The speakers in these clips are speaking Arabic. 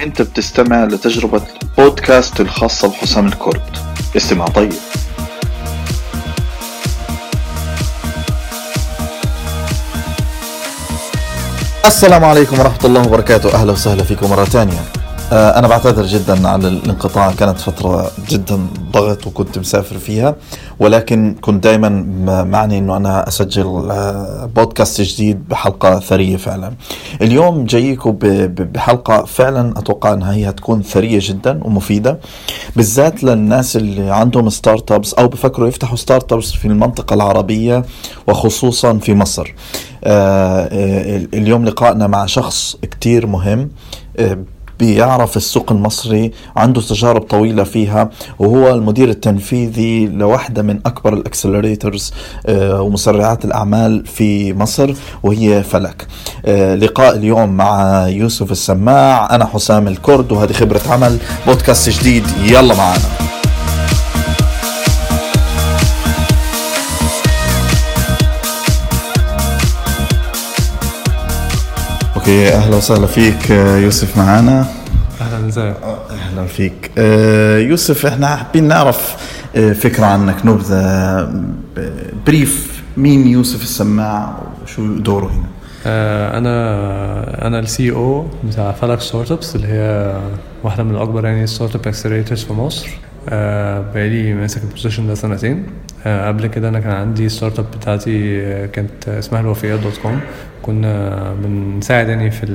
أنت بتستمع لتجربة بودكاست الخاصة بحسام الكرد. استمع طيب. السلام عليكم ورحمة الله وبركاته. أهلا وسهلا فيكم مرة ثانية. أنا بعتذر جدا على الانقطاع. كانت فترة جدا ضغط وكنت مسافر فيها ولكن كنت دائما معني أنه أنا أسجل آه، بودكاست جديد بحلقة ثرية فعلا. اليوم جايكم بحلقة فعلا أتوقع أنها هي هتكون ثرية جدا ومفيدة بالذات للناس اللي عندهم startups أو بفكروا يفتحوا startups في المنطقة العربية وخصوصا في مصر. آه، اليوم لقائنا مع شخص كتير مهم بيعرف السوق المصري عنده تجارب طويلة فيها وهو المدير التنفيذي لوحدة من أكبر ال accelerators آه، ومسرعات الأعمال في مصر وهي فلك. آه، لقاء اليوم مع يوسف السماع أنا حسام الكرد وهذه خبرة عمل بودكاست جديد يلا معنا. أوكي أهلا وسهلا فيك يوسف معنا أهلا ازيك أهلا فيك. آه، يوسف إحنا حابين نعرف آه، فكرة عنك. نبذة brief مين يوسف السماع؟ وشو دوره هنا؟ آه، أنا أنا ال CEO بتاع فلك startups اللي هي واحدة من أكبر يعني startup accelerators في مصر. بقالي ماسك ال position ده سنتين. قبل كده أنا كان عندي startup بتاعتي كانت اسمها الوفيات dot com كنا بنساعد يعني في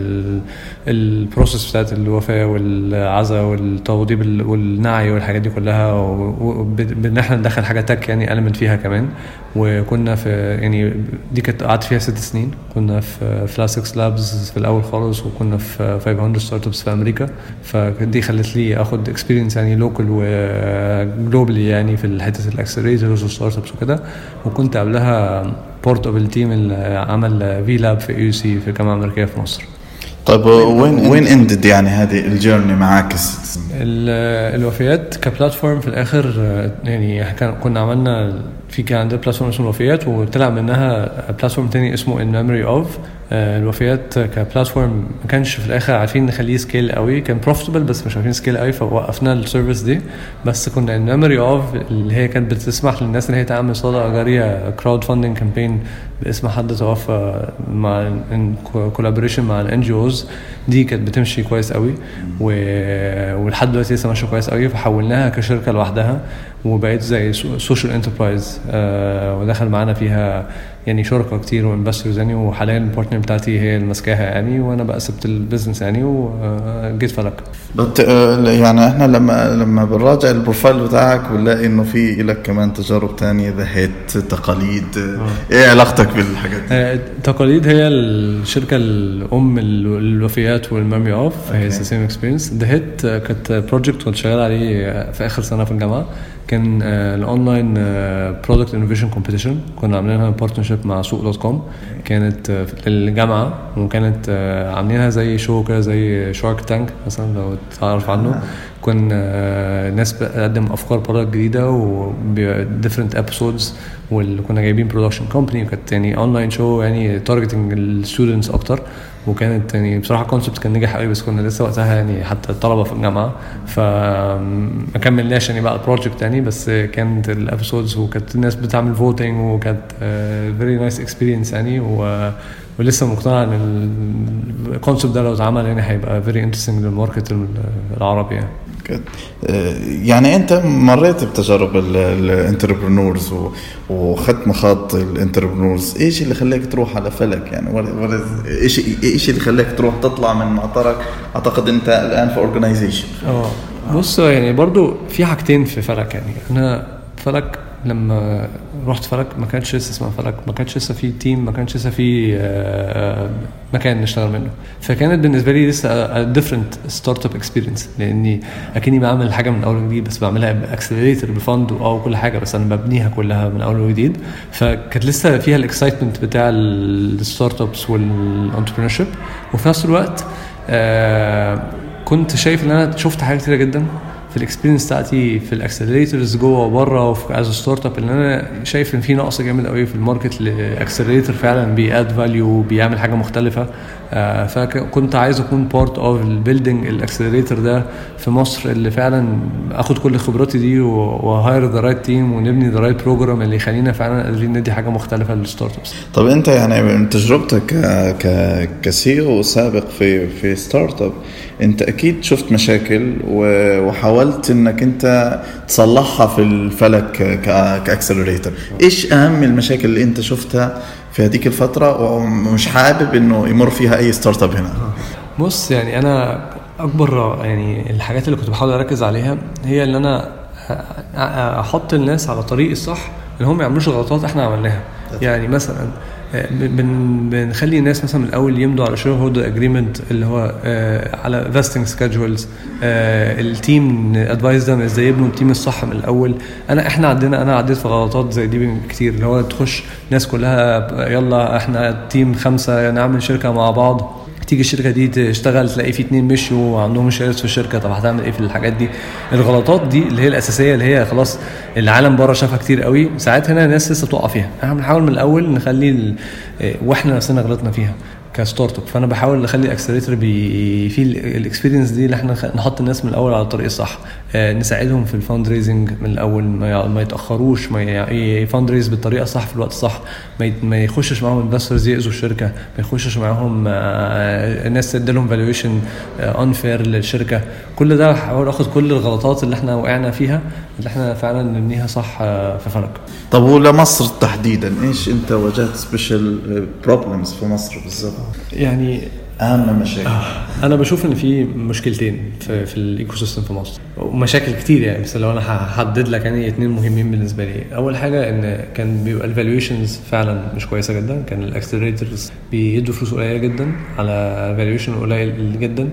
ال process بتاعت الوفاة والعزاء والتوضيب والنعي والحاجات دي كلها وان إحنا ندخل حاجة tech يعني element فيها كمان. وكنا في يعني دي كانت قعدت فيها ست سنين. كنا في Flat6Labs في الأول خالص وكنا في 500 Startups في أمريكا. فدي خلت لي آخد experience يعني local و globally يعني في حتة ال accelerators وال startups وكده. وكنت قبلها part of ال team اللي عمل V-Lab في AUC في الجامعة الامريكيه في مصر. طيب وين وين ended يعني هذه ال journey معاك؟ الوفيات ك platform في الآخر يعني كنا عملنا في كان عندنا platform اسمه الوفيات وطلع منها platform تاني اسمه In Memory Of الوفيات ك platform ما كانش في الآخر عارفين نخليه scale قوي. كان profitable بس مش عارفين scale قوي فوقفنا ال service دي. بس كنا In Memory Of اللي هي كانت بتسمح للناس إن هي تعمل صدقه جاريه crowdfunding campaign باسم حد توفى مع collaboration مع ال NGOs دي كانت بتمشي كويس قوي. ولحد دلوقتي لسه ماشية كويس قوي. فحولناها كشركة لوحدها وبقيت زي social enterprise آه ودخل معانا فيها يعني شركاء كتير و investors يعني وحاليا ال partner بتاعتي هي اللي ماسكاها يعني وأنا بقى سبت ال business يعني وجيت فلك. بت يعني إحنا لما لما بنراجع ال profile بتاعك بنلاقي إنه في لك كمان تجارب تانية The Hit تقاليد آه. إيه علاقتك بالحاجات دي؟ آه تقاليد هي الشركة الأم الوفيات و In Memory Of هي same experience The Hit كانت project كنت شغال عليه في آخر سنة في الجامعة. كان ال online product innovation competition كنا عاملينها partnership مع سوق dot com كانت آه، للجامعه وكانت آه، عاملينها زي show كده زي Shark Tank مثلا لو تعرف عنه آه. كنا ناس بتقدم أفكار product جديدة و different episodes وكنا جايبين production company وكانت يعني online show يعني targeting ال students أكتر. وكانت يعني بصراحة ال concept كان نجح قوي بس كنا لسه وقتها يعني حتى طلبة في الجامعة. فما كملناش يعني بقى ال project يعني بس كانت ال episodes وكانت الناس بتعمل voting وكانت very nice experience يعني. و ولسه مقتنع إن ال concept ده لو اتعمل يعني هيبقى very interesting لل market العربي يعني. يعني أنت مريت بتجارب ال entrepreneurs وخدت مخاض ال entrepreneurs. إيش اللي خلاك تروح على فلك؟ يعني إيش إيش اللي خلاك تروح تطلع من معترك أعتقد أنت الآن في organization آه بص يعني برضو في حاجتين في فلك يعني أنا فلك لما رحت فلك ما كانش لسه اسمها فلك ما كانش لسه في team ما كانش لسه في آه، مكان نشتغل منه. فكانت بالنسبة لي لسه different startup experience لأني أكني بعمل حاجة من أول وجديد بس بعملها ب accelerator ب fund أو كل حاجة بس أنا ببنيها كلها من أول وجديد. فكانت لسه فيها ال excitement بتاع ال startups وال entrepreneur وفي نفس الوقت آه، كنت شايف إن أنا شفت حاجات كتيرة جدا. في ال experience بتاعتي في ال accelerators جوه وبره وفي as startup إن أنا شايف إن في نقص جامد قوي في ال market ل accelerator فعلا بي add value بيعمل حاجة مختلفة. آه، فكنت عايز أكون part of ال building ال accelerator ده في مصر اللي فعلا آخد كل خبراتي دي و hire the right team ونبني the right program اللي يخلينا فعلا قادرين ندي حاجة مختلفة لل startups طب أنت يعني من تجربتك ك كسي سابق في في startup أنت أكيد شفت مشاكل وحاولت إنك أنت تصلحها في الفلك ك accelerator إيش أهم المشاكل اللي أنت شفتها في هذيك الفترة؟ ومش حابب إنه يمر فيها أي startup هنا. بص يعني أنا أكبر يعني الحاجات اللي كنت بحاول أركز عليها هي إن أنا أحط الناس على طريق الصح ان هم ما يعملوش غلطات إحنا عملناها. يعني مثلا بنخلي الناس مثلا من الأول يمضوا على shareholder agreement اللي هو آه على vesting schedules ال team advice ده إزاي يبنوا ال team الصح من الأول. انا إحنا عندنا أنا عديت في غلطات زي دي كتير اللي هو تخش ناس كلها يلا إحنا team خمسة نعمل شركة مع بعض. تيجي الشركة دي تشتغل تلاقي في اتنين مشوا وعندهم shares في الشركة طب هتعمل إيه في الحاجات دي؟ الغلطات دي اللي هي الأساسية اللي هي خلاص العالم بره شافها كتير قوي ساعات هنا الناس لسه تقع فيها. إحنا بنحاول من الأول نخلي وإحنا نفسنا غلطنا فيها. ك startup. فأنا بحاول أخلي ال accelerator في ال experience دي اللي إحنا نحط الناس من الأول على الطريق الصح. آه نساعدهم في ال fundraising من الأول ما, يتأخروش ما ي fundraise بالطريقة الصح في الوقت الصح. ما, يخشش معاهم investors يأذوا الشركة. ما يخشش معاهم آه ناس تدي لهم valuation unfair للشركة. كل ده بحاول آخد كل الغلطات اللي إحنا وقعنا فيها. اللي إحنا فعلا نبنيها صح آه في فلك طب ولمصر تحديدا إيش أنت واجهت special problems في مصر بالظبط يعني أهم مشاكل. آه أنا بشوف إن في مشكلتين في, في ال ecosystem في مصر. ومشاكل كتير يعني بس لو أنا هحدد لك يعني اثنين مهمين بالنسبة لي. أول حاجة إن كان بيبقى ال valuations فعلا مش كويسة جدا. كان ال accelerators بيدوا فلوس قليلة جدا على valuation قليل جدا. آه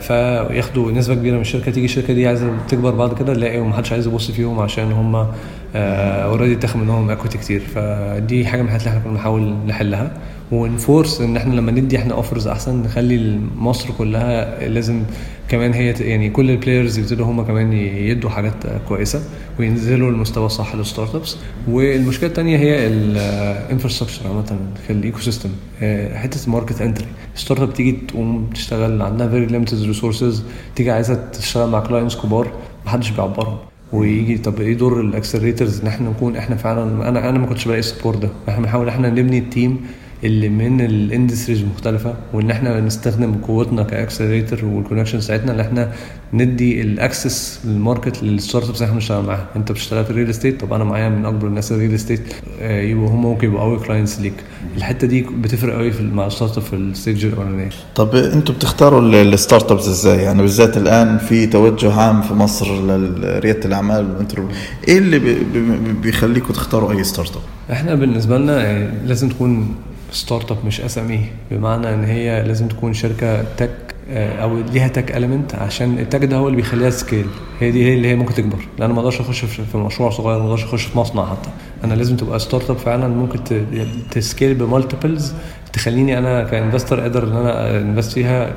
فياخدوا نسبة كبيرة من الشركة تيجي الشركة دي عايزة تكبر بعد كده تلاقي محدش عايز يبص فيهم عشان هم already اتاخد منهم equity كتير. فدي حاجة من الحاجات اللي إحنا كنا بنحاول نحلها. ون force إن إحنا لما ندي إحنا offers أحسن نخلي مصر كلها لازم كمان هي يعني كل ال players يبتدوا هم كمان يدوا حاجات كويسة وينزلوا المستوى الصح لل startups والمشكلة الثانية هي ال infrastructure عامة في ال ecosystem حتة market entry startup تيجي تقوم تشتغل عندها very limited resources تيجي عايزة تشتغل مع clients كبار محدش بيعبرهم. ويجي طب إيه دور ال accelerators إن إحنا نكون إحنا فعلا أنا أنا ما كنتش بلاقي ال support ده. إحنا بنحاول إحنا نبني ال team اللي من ال industries المختلفه وإن إحنا نستخدم قوتنا ك accelerator وال connection بتاعتنا اللي إحنا ندي ال access لل market لل startups إحنا بنشتغل معاها. أنت بتشتغل في ال real estate طب أنا معايا من أكبر الناس ال real estate يبقوا هم ممكن يبقوا قوي clients ليك. الحتة دي بتفرق قوي في مع ال startup في ال stage الأولانية. طب أنتوا بتختاروا ال startups إزاي؟ يعني بالذات الآن في توجه عام في مصر لريادة الأعمال إيه اللي بيخليكم تختاروا أي startup إحنا بالنسبة لنا يعني لازم تكون startup مش SME بمعنى إن هي لازم تكون شركة tech أو ليها tech element عشان ال tech ده هو اللي بيخليها scale هي دي هي اللي هي ممكن تكبر. لأن ما أقدرش أخش في مشروع صغير ما أقدرش أخش في مصنع حتى. أنا لازم تبقى startup فعلا ممكن ت scale ب multiples تخليني أنا ك investor قادر إن أنا invest فيها في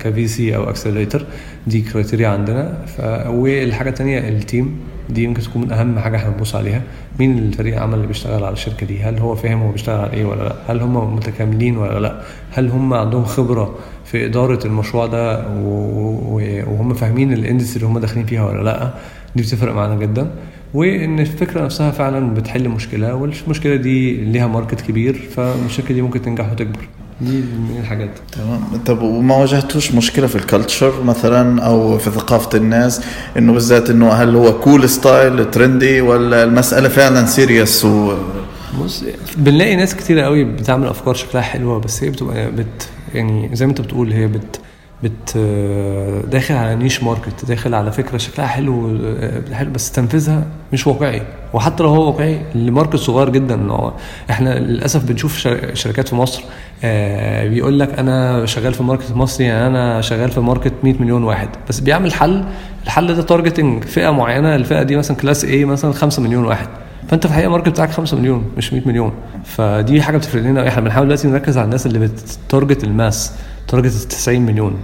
ك VC أو accelerator دي criteria عندنا. ف... والحاجة الثانية ال team دي يمكن تكون أهم حاجة إحنا بنبص عليها. مين الفريق العمل اللي بيشتغل على الشركة دي؟ هل هو فاهم هو بيشتغل على إيه ولا لأ؟ هل هم متكاملين ولا لأ؟ هل هم عندهم خبرة في إدارة المشروع ده و... وهم فاهمين ال industry اللي هم داخلين فيها ولا لأ؟ دي بتفرق معانا جدا. وإن الفكرة نفسها فعلا بتحل مشكلة والمشكلة دي ليها market كبير فالشركة دي ممكن تنجح وتكبر. دي من الحاجات. تمام. طب وما واجهتوش مشكلة في ال culture مثلا أو في ثقافة الناس؟ إنه بالذات إنه هل هو cool style trendy ولا المسألة فعلا serious و بص بنلاقي ناس كتير قوي بتعمل أفكار شكلها حلوة بس هي بتبقى بت يعني زي ما أنت بتقول هي بت بت داخل على niche market داخل على فكرة شكلها حلو حلو بس تنفيذها مش واقعي. وحتى لو هو واقعي ل market صغير جدا. إحنا للأسف بنشوف شركات في مصر بيقول لك أنا شغال في market مصري يعني أنا شغال في market 100 مليون واحد. بس بيعمل حل الحل ده targeting فئة معينة. الفئة دي مثلا class A مثلا 5 مليون واحد. فأنت في الحقيقة ال market بتاعك 5 مليون مش 100 مليون. فدي حاجة بتفرق لنا إحنا بنحاول دلوقتي نركز على الناس اللي ب target ال mass. target 90 مليون.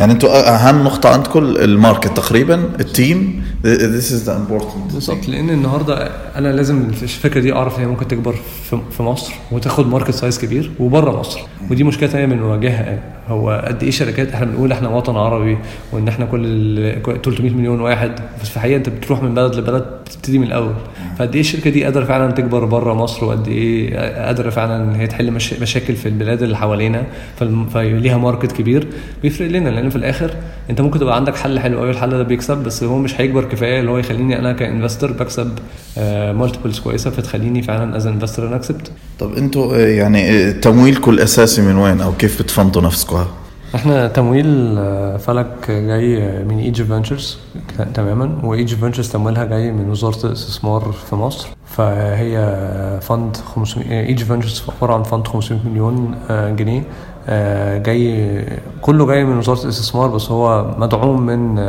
يعني أنتم اهم نقطة عندكم ال market تقريبا ال team this is the important بالظبط لأن النهارده أنا لازم الفكرة دي أعرف هي ممكن تكبر في في مصر وتاخد market size كبير وبره مصر ودي مشكلة ثانية بنواجهها يعني. هو قد إيه شركات إحنا بنقول إحنا وطن عربي وإن إحنا كل ال- كل 300 مليون واحد بس في الحقيقة أنت بتروح من بلد لبلد بتبتدي من الأول. فقد إيه الشركة دي قادرة فعلا تكبر بره مصر وقد إيه قادرة فعلا إن هي تحل مش مشاكل في البلاد اللي حوالينا فليها market كبير بيفرق لنا لأن في الآخر أنت ممكن تبقى عندك حل حلو قوي الحل ده بيكسب بس هو مش هيكبر كفاية اللي هو يخليني أنا ك investor بكسب multiples كويسة فتخليني فعلا as investor أنا accept. طب أنتوا آه، يعني آه، تمويلكم الأساسي من وين؟ أو كيف بت fund وا نفسكم؟ إحنا تمويل آه، فلك جاي من Egypt Ventures تماما. و Egypt Ventures تمويلها جاي من وزارة الاستثمار في مصر. فهي fund 500 Egypt Ventures عبارة عن fund 500 مليون آه، جنيه. آه، جاي كله جاي من وزارة الاستثمار بس هو مدعوم من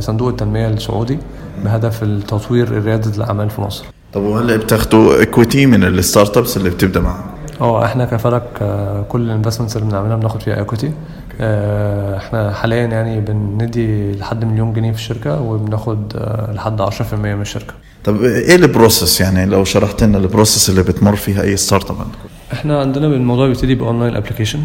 صندوق التنمية السعودي بهدف التطوير رياده الأعمال في مصر. طب وهلا بتاخذوا equity من ال startups اللي بتبدأ معهم؟ آه إحنا كفلك آه، كل ال investments اللي بنعملها بناخد فيها equity إحنا حاليا يعني بندي لحد مليون جنيه في الشركة وبناخد آه، لحد 10% من الشركة. طب إيه ال process يعني؟ لو شرحت لنا ال process اللي بتمر فيها أي startup عندكم؟ إحنا عندنا الموضوع بيبتدي ب online application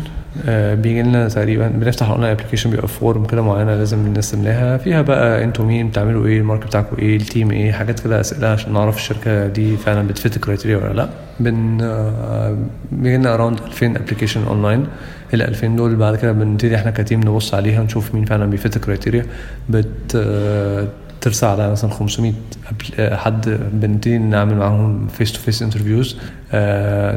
بيجي لنا تقريبا بنفتح ال online application بيبقى form كده معينة لازم الناس تملاها فيها بقى أنتوا مين بتعملوا إيه ال market بتاعكم إيه ال team إيه حاجات كده أسئلة عشان نعرف الشركة دي فعلا بت fit ال criteria ولا لأ. بن آه، بيجي لنا around 2000 application online ال 2000 دول بعد كده بنبتدي إحنا ك team نبص عليها نشوف مين فعلا بي fit ال criteria بت آه، ترسى على مثلا 500 appl- آه، حد بنبتدي نعمل معاهم face to face interviews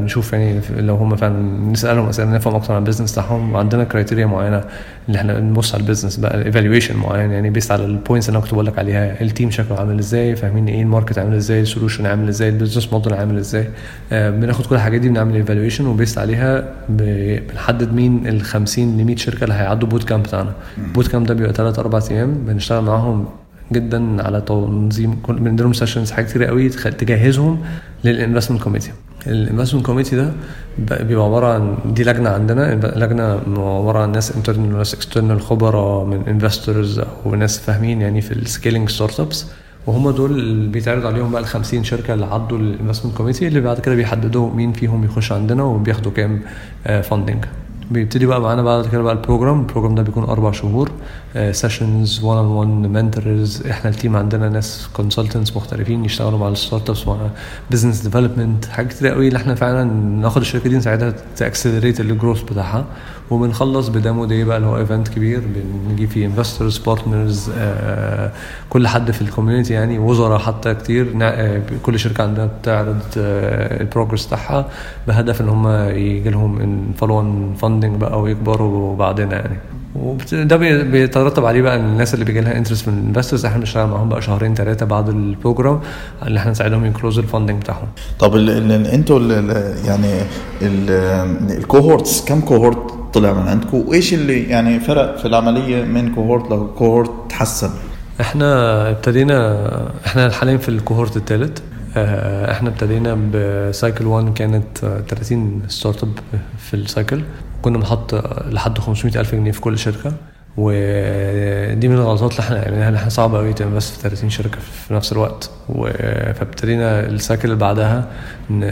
نشوف يعني لو هم فعلا نسألهم أسئلة نفهم أكتر عن ال business بتاعهم. وعندنا criteria معينة اللي إحنا نبص على ال business بقى evaluation معين يعني based على ال points اللي أنا كنت بقول لك عليها ال team شكله عامل إزاي؟ فاهمين إيه ال market عامل إزاي؟ ال solution عامل إزاي؟ ال business model عامل إزاي؟ آه، بناخد كل الحاجات دي بنعمل evaluation و based عليها بنحدد مين ال 50 ل 100 شركة اللي هيعدوا boot camp بتاعنا. ال boot camp ده بيبقى 3 4 أيام. بنشتغل معاهم جدا على تنظيم كل بنديلهم sessions حاجات كتير قوي تجهزهم لل investment committee ال investment committee ده بيبقى عبارة عن دي لجنة عندنا لجنة عبارة عن ناس internal وناس external خبراء من investors أو ناس فاهمين يعني في ال scaling startups وهم دول اللي بيتعرض عليهم بقى ال 50 شركة اللي عدوا ال investment committee اللي بعد كده بيحددوا مين فيهم يخش عندنا وبياخدوا كام funding بيبتدي بقى معانا بعد كده بقى ال program ال program ده بيكون أربع شهور. sessions 1 on 1 mentors إحنا ال team عندنا ناس consultants مختلفين يشتغلوا مع ال startups مع business development حاجات كتير قوي اللي إحنا فعلا ناخد الشركة دي نساعدها ت accelerate ال growth بتاعها. وبنخلص ب demo day بقى اللي هو event كبير بنجيب فيه investors partners كل حد في ال community يعني وزراء حتى كتير. آه، كل شركة عندها بتعرض ال progress بتاعها بهدف إن هم يجي لهم follow funding بقى ويكبروا بعدنا يعني. وبت- ده بي- بيترتب عليه بقى الناس اللي بيجي لها interest من ال investors إحنا بنشتغل معاهم بقى شهرين ثلاثة بعد ال program اللي إحنا نساعدهم ي close ال funding بتاعهم. طب أنتوا يعني ال cohorts كم cohort طلع من عندكم؟ وإيش اللي يعني فرق في العملية من cohort ل cohort تحسن؟ إحنا ابتدينا إحنا حاليا في ال cohort الثالث إحنا ابتدينا ب cycle 1 كانت آه، 30 startup في ال cycle كنا بنحط آه، لحد 500 ألف جنيه في كل شركة. ودي من الغلطات اللي إحنا عملناها اللي إحنا صعب قوي ت invest في 30 شركة في نفس الوقت. و- فابتدينا ال cycle اللي بعدها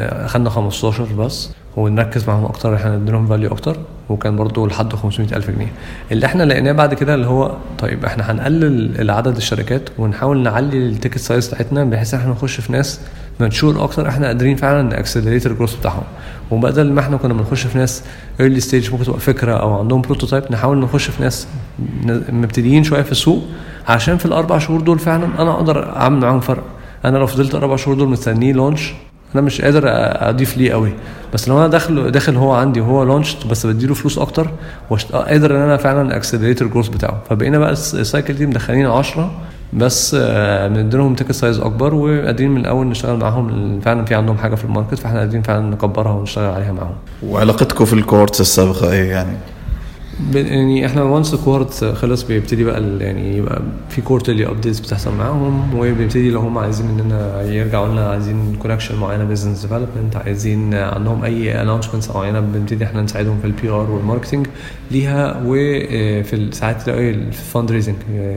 أخدنا 15 بس ونركز معاهم أكتر إحنا نديلهم value أكتر. وكان برضو لحد 500 ألف جنيه. اللي إحنا لقيناه بعد كده اللي هو طيب إحنا هنقلل العدد الشركات ونحاول نعلي ال ticket size بتاعتنا بحيث إحنا نخش في ناس mature أكتر إحنا قادرين فعلا ن accelerate ال growth بتاعهم. وبدل ما إحنا كنا بنخش في ناس early stage ممكن تبقى فكرة أو عندهم prototype نحاول نخش في ناس مبتدئين شوية في السوق. عشان في الأربع شهور دول فعلا أنا أقدر أعمل معاهم فرق. أنا لو فضلت أربع شهور دول مستنيه launch أنا مش قادر أضيف ليه قوي. بس لو أنا داخل داخل هو عندي وهو launched بس بديله فلوس أكتر قادر إن أنا فعلا accelerate ال growth بتاعه. فبقينا بقى الس- ال cycle دي مدخلين 10 بس آه، بنديلهم ticket size أكبر وقادرين من الأول نشتغل معاهم فعلا في عندهم حاجة في ال market فإحنا قادرين فعلا نكبرها ونشتغل عليها معاهم. وعلاقتكم في ال cohorts السابقة إيه يعني؟ يعني إحنا once ال cohort خلص بيبتدي بقى يعني يبقى في quarterly updates بتحصل معاهم وبيبتدي لو هم عايزين مننا يرجعوا لنا عايزين connection معينة business development عايزين عندهم أي announcements معينة بنبتدي إحنا نساعدهم في ال PR وال marketing ليها وفي ساعات تلاقي ال fundraising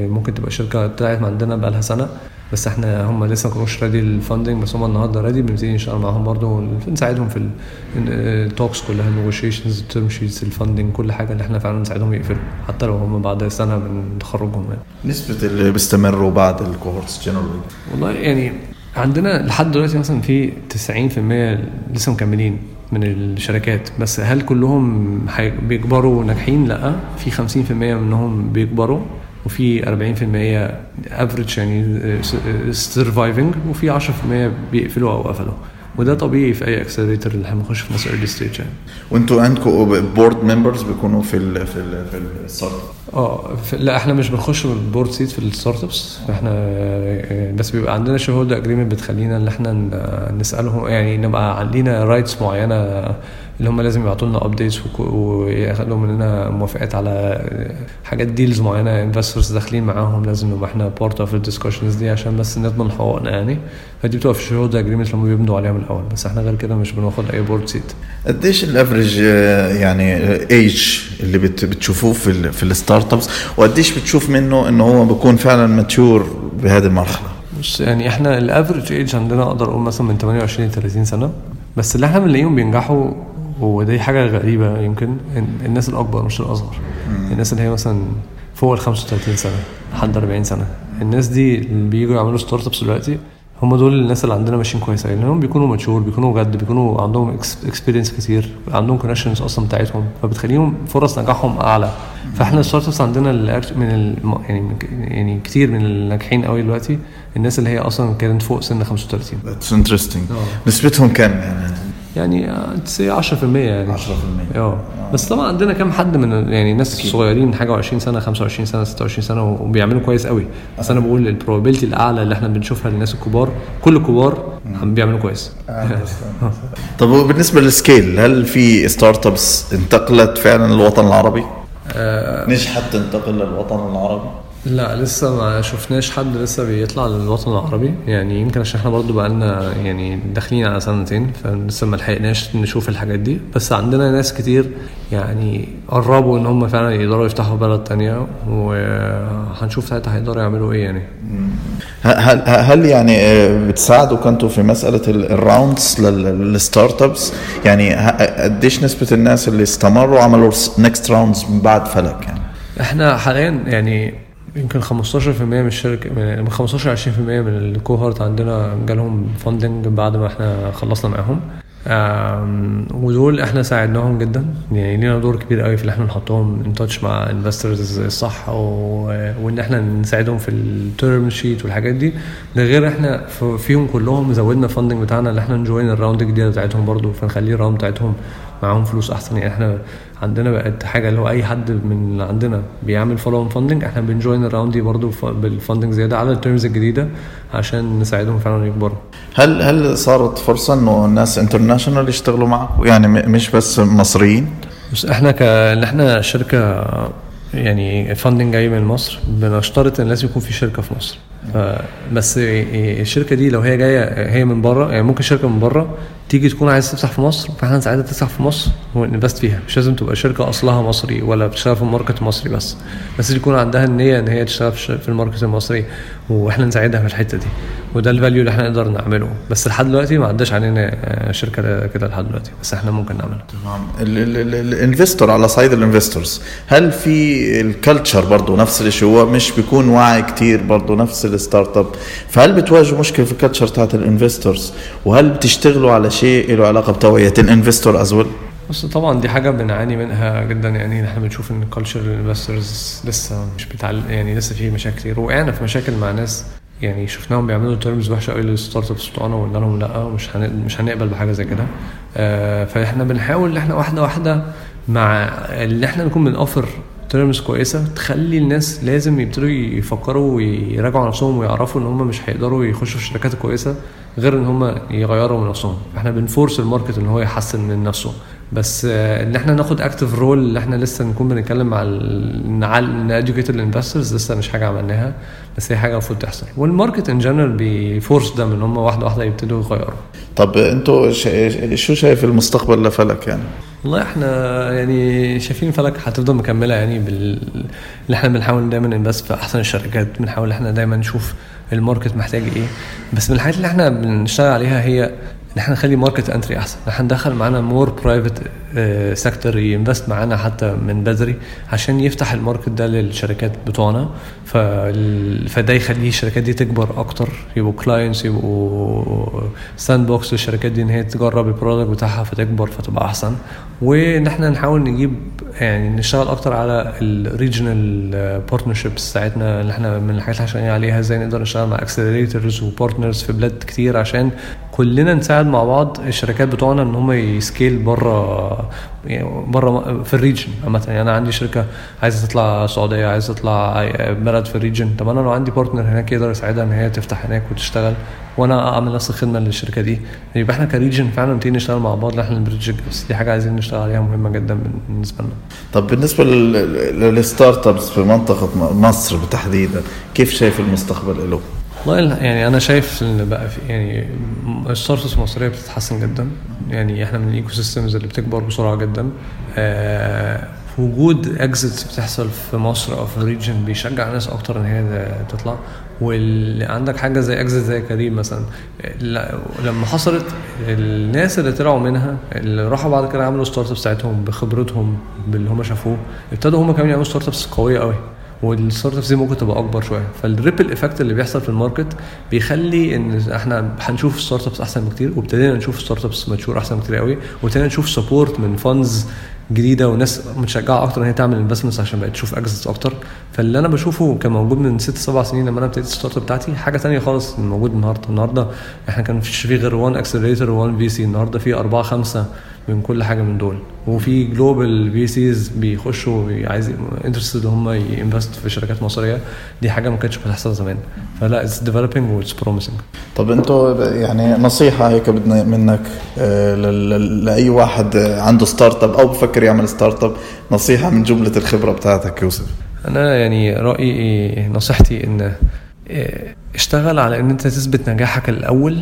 ممكن تبقى شركة طلعت عندنا بقى لها سنة. بس إحنا هم لسه ما كانوش ready ال funding بس هم النهارده ready بنبتدي نشتغل معاهم برضه نساعدهم في ال talks كلها ال negotiations ال term sheets ال funding كل حاجة اللي إحنا فعلا نساعدهم يقفلوا حتى لو هم بعد سنة من تخرجهم يعني. نسبة اللي بيستمروا بعد ال cohorts generally والله يعني عندنا لحد دلوقتي مثلا في 90% لسه مكملين من الشركات بس هل كلهم بيكبروا ناجحين؟ لأ في 50% منهم بيكبروا وفي 40% average يعني surviving وفي 10% بيقفلوا أو قفلوا. وده طبيعي في أي accelerator اللي إحنا بنخش في ناس early stage يعني. وانتوا عندكم board members بيكونوا في ال في ال في الستارت آه ف- لا إحنا مش بنخش بال board seat في ال startups إحنا آه، بس بيبقى عندنا shareholder agreement بتخلينا إن إحنا نسألهم يعني نبقى عندنا rights معينة اللي هم لازم يبعتوا لنا updates وياخدوا مننا موافقات على حاجات deals معينة investors داخلين معاهم لازم نبقى إحنا part of ال discussions دي عشان بس نضمن حقوقنا يعني. فدي بتبقى في ال shareholder agreement لما بيبنوا عليها من الأول. بس إحنا غير كده مش بناخد أي board seat قديش ال average آه، يعني ايج اللي بت بتشوفوه في في ال startups وقديش بتشوف منه إنه هو بيكون فعلا mature بهذه المرحلة؟ بص يعني إحنا ال average age عندنا أقدر أقول مثلا من 28 ل 30 سنة. بس اللي إحنا بنلاقيهم بينجحوا ودي حاجة غريبة يمكن الناس الأكبر مش الأصغر. الناس اللي هي مثلا فوق ال 35 سنة لحد 40 سنة. الناس دي اللي بييجوا يعملوا startups دلوقتي هم دول الناس اللي عندنا ماشيين كويس قوي لانهم بيكونوا mature بيكونوا جد بيكونوا عندهم experience كتير عندهم connections أصلا بتاعتهم فبتخليهم فرص نجاحهم أعلى. فإحنا ال startups عندنا من ال يعني يعني كتير من الناجحين قوي دلوقتي الناس اللي هي أصلا كانت فوق سن 35 اتس انترستنج آه. نسبتهم كم يعني؟ يعني تسي 10% يعني. 10% آه. بس طبعا عندنا كام حد من يعني ناس صغيرين حاجة و20 سنة 25 سنة 26 سنة وبيعملوا كويس قوي. بس أنا بقول ال probability الأعلى اللي إحنا بنشوفها للناس الكبار كل الكبار عم بيعملوا كويس. طب وبالنسبة لل scale هل في startups انتقلت فعلا للوطن العربي؟ آه. نجحت تنتقل للوطن العربي؟ لا لسه ما شفناش حد لسه بيطلع للوطن العربي يعني يمكن عشان إحنا برضو بقالنا يعني داخلين على سنتين فلسه ما لحقناش نشوف الحاجات دي بس عندنا ناس كتير يعني قربوا إن هم فعلا يقدروا يفتحوا بلد تانية وهنشوف ساعتها هيقدروا يعملوا إيه يعني هل هل يعني بتساعدوا كنتوا في مسألة ال- ال rounds لل- لل startups؟ يعني قديش نسبة الناس اللي استمروا عملوا next rounds من بعد فلك يعني؟ إحنا حاليا يعني يمكن 15% من الشركة من من 15 ل 20% من ال cohort عندنا جالهم funding بعد ما إحنا خلصنا معاهم. ودول إحنا ساعدناهم جدا. يعني لينا دور كبير قوي في اللي إحنا نحطهم in touch مع investors الصح وإن إحنا نساعدهم في ال term sheet والحاجات دي. ده غير إحنا فيهم كلهم زودنا ال funding بتاعنا اللي إحنا ن join ال round الجديدة بتاعتهم برضو فنخليه ال round بتاعتهم معاهم فلوس أحسن. يعني إحنا عندنا بقت حاجة اللي هو أي حد من عندنا بيعمل follow-on funding إحنا بن join الراوند دي برضه بال funding زيادة على ال terms الجديدة عشان نساعدهم فعلا يكبروا هل هل صارت فرصة إنه الناس international يشتغلوا معكم؟ يعني مش بس مصريين؟ بس إحنا ك إن إحنا شركة يعني funding جاي من مصر بنشترط إن لازم يكون في شركة في مصر بس الشركة دي لو هي جاية هي من بره يعني ممكن شركة من بره تيجي تكون عايزة تفتح في مصر فاحنا نساعدها تفتح في مصر ون invest فيها. مش لازم تبقى شركة أصلها مصري ولا بتشتغل في ال market المصري بس. بس يكون عندها النية إن هي تشتغل في ال market المصري وإحنا نساعدها في الحتة دي. وده ال value اللي إحنا نقدر نعمله. بس لحد دلوقتي ما عداش علينا آه، شركة كده لحد دلوقتي. بس إحنا ممكن نعملها تمام ال investor على صعيد ال investors هل في ال culture برضه نفس الشيء؟ هو مش بيكون واعي كتير برضه نفس ال startup فهل بتواجهوا مشكلة في ال culture تاعت ال investors؟ وهل بتشتغلوا على شيء له علاقة بتوعية ال investor as well بص طبعا دي حاجة بنعاني منها جدا. يعني إحنا بنشوف إن ال culture ال investors لسه مش بتعل... يعني لسه في مشاكل كتير. وقعنا في مشاكل مع ناس يعني شفناهم بيعملوا terms وحشة قوي لل startups بتوعنا وقلنا لهم لأ مش. مش هنقبل بحاجة زي كده آه فإحنا بنحاول إن إحنا واحدة واحدة مع اللي إحنا نكون بنوفر terms كويسة تخلي الناس لازم يبتدوا يفكروا ويراجعوا نفسهم ويعرفوا إن هم مش هيقدروا يخشوا في الشركات الكويسه غير إن هم يغيروا من نفسهم إحنا بن force ال market إن هو يحسن من نفسه بس آه، إن إحنا ناخد active role اللي إحنا لسه نكون بنتكلم مع ن educate ال investors لسه مش حاجة عملناها بس هي حاجة المفروض تحصل. وال market in general بي force ده ان هم واحدة واحدة يبتدوا يغيروا. طب أنتوا شا- شو شايف المستقبل لفلك يعني؟ والله إحنا يعني شايفين فلك هتفضل مكملة يعني بال اللي إحنا بنحاول دايما ن invest في أحسن الشركات بنحاول إحنا دايما نشوف ال market محتاج إيه. بس من الحاجات اللي إحنا بنشتغل عليها هي ان إحنا نخلي market entry أحسن. ان إحنا ندخل معانا more private sector ي invest معانا حتى من بدري عشان يفتح ال market ده للشركات بتوعنا. فده يخليه الشركات دي تكبر أكتر يبقوا clients يبقوا sandbox للشركات دي إن هي تجرب ال product بتاعها فتكبر فتبقى أحسن. وان إحنا نحاول نجيب يعني نشتغل أكتر على ال regional partnerships بتاعتنا. اللي إحنا من الحاجات اللي عليها إزاي نقدر نشتغل مع accelerators و partners في بلاد كتير عشان كلنا نساعد مع بعض الشركات بتوعنا إن هم ي scale بره يعني بره في ال region عامة. يعني أنا عندي شركة عايزة تطلع السعودية عايزة تطلع بلد في ال region. طب أنا لو عندي partner هناك يقدر يساعدها إن هي تفتح هناك وتشتغل وأنا أعمل نفس الخدمة للشركة دي. يبقى إحنا ك region فعلا نبتدي نشتغل مع بعض إحنا ال bridge. بس دي حاجة عايزين نشتغل عليها مهمة جدا بالنسبة لنا. طب بالنسبة لل- لل startups في منطقة مصر تحديدا كيف شايف المستقبل له؟ والله يعني أنا شايف إن بقى في يعني ups المصريه بتتحسن جدا. يعني إحنا من ال ecosystems اللي بتكبر بسرعة جدا. آه وجود exits بتحصل في مصر أو في ال region بيشجع ناس أكتر إن هي تطلع. واللي عندك حاجة زي exit زي كريم مثلا لا- لما حصلت الناس اللي طلعوا منها اللي راحوا بعد كده عملوا startups بتاعتهم بخبرتهم باللي هم شافوه ابتدوا هم كمان يعملوا startups قوية قوي وال startups دي ممكن تبقى أكبر شوية. فال ripple effect اللي بيحصل في ال market بيخلي إن إحنا هنشوف startups أحسن بكتير وابتدينا نشوف startups mature أحسن بكتير قوي وابتدينا نشوف support من funds جديدة وناس متشجعة أكتر إن هي تعمل investments عشان بقت تشوف exits أكتر. فاللي أنا بشوفه كان موجود من ست سبع سنين لما أنا ابتديت ال startup بتاعتي حاجة تانية خالص موجود النهارده. النهارده إحنا كان مفيش في غير 1 accelerator و1 VC النهارده في أربعة خمسة من كل حاجة من دول. وفي global VCs بيخشوا عايز interested هم ي invest في شركات مصرية. دي حاجة ما كانتش بتحصل زمان. فلا it's developing و it's promising طب أنتوا يعني نصيحة هيك بدنا منك آه، ل- ل- لأي واحد آه، عنده startup أو بفكر يعمل startup نصيحة من جملة الخبرة بتاعتك يوسف. أنا يعني رأيي نصيحتي إن إيه، اشتغل على إن أنت تثبت نجاحك الأول.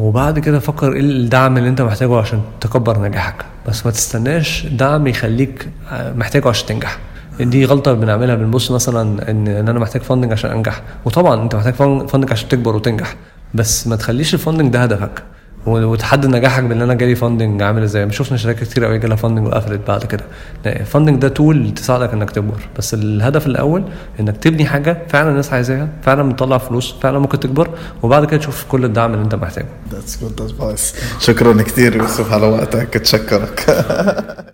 وبعد كده فكر إيه الدعم اللي أنت محتاجه عشان تكبر نجاحك. بس ما تستناش دعم يخليك محتاجه عشان تنجح. دي غلطة بنعملها بنبص مثلا إن أنا محتاج funding عشان أنجح. وطبعا أنت محتاج funding عشان تكبر وتنجح. بس ما تخليش ال funding ده هدفك. وتحدد نجاحك بان أنا جالي funding عامل إزاي. شفنا شركات كتير قوي جالها funding وقفلت بعد كده. ال funding ده tool تساعدك انك تكبر. بس الهدف الأول انك تبني حاجة فعلا الناس عايزاها فعلا بتطلع فلوس فعلا ممكن تكبر وبعد كده تشوف كل الدعم اللي انت محتاجه. شكرا كثير يوسف على وقتك. اتشكرك.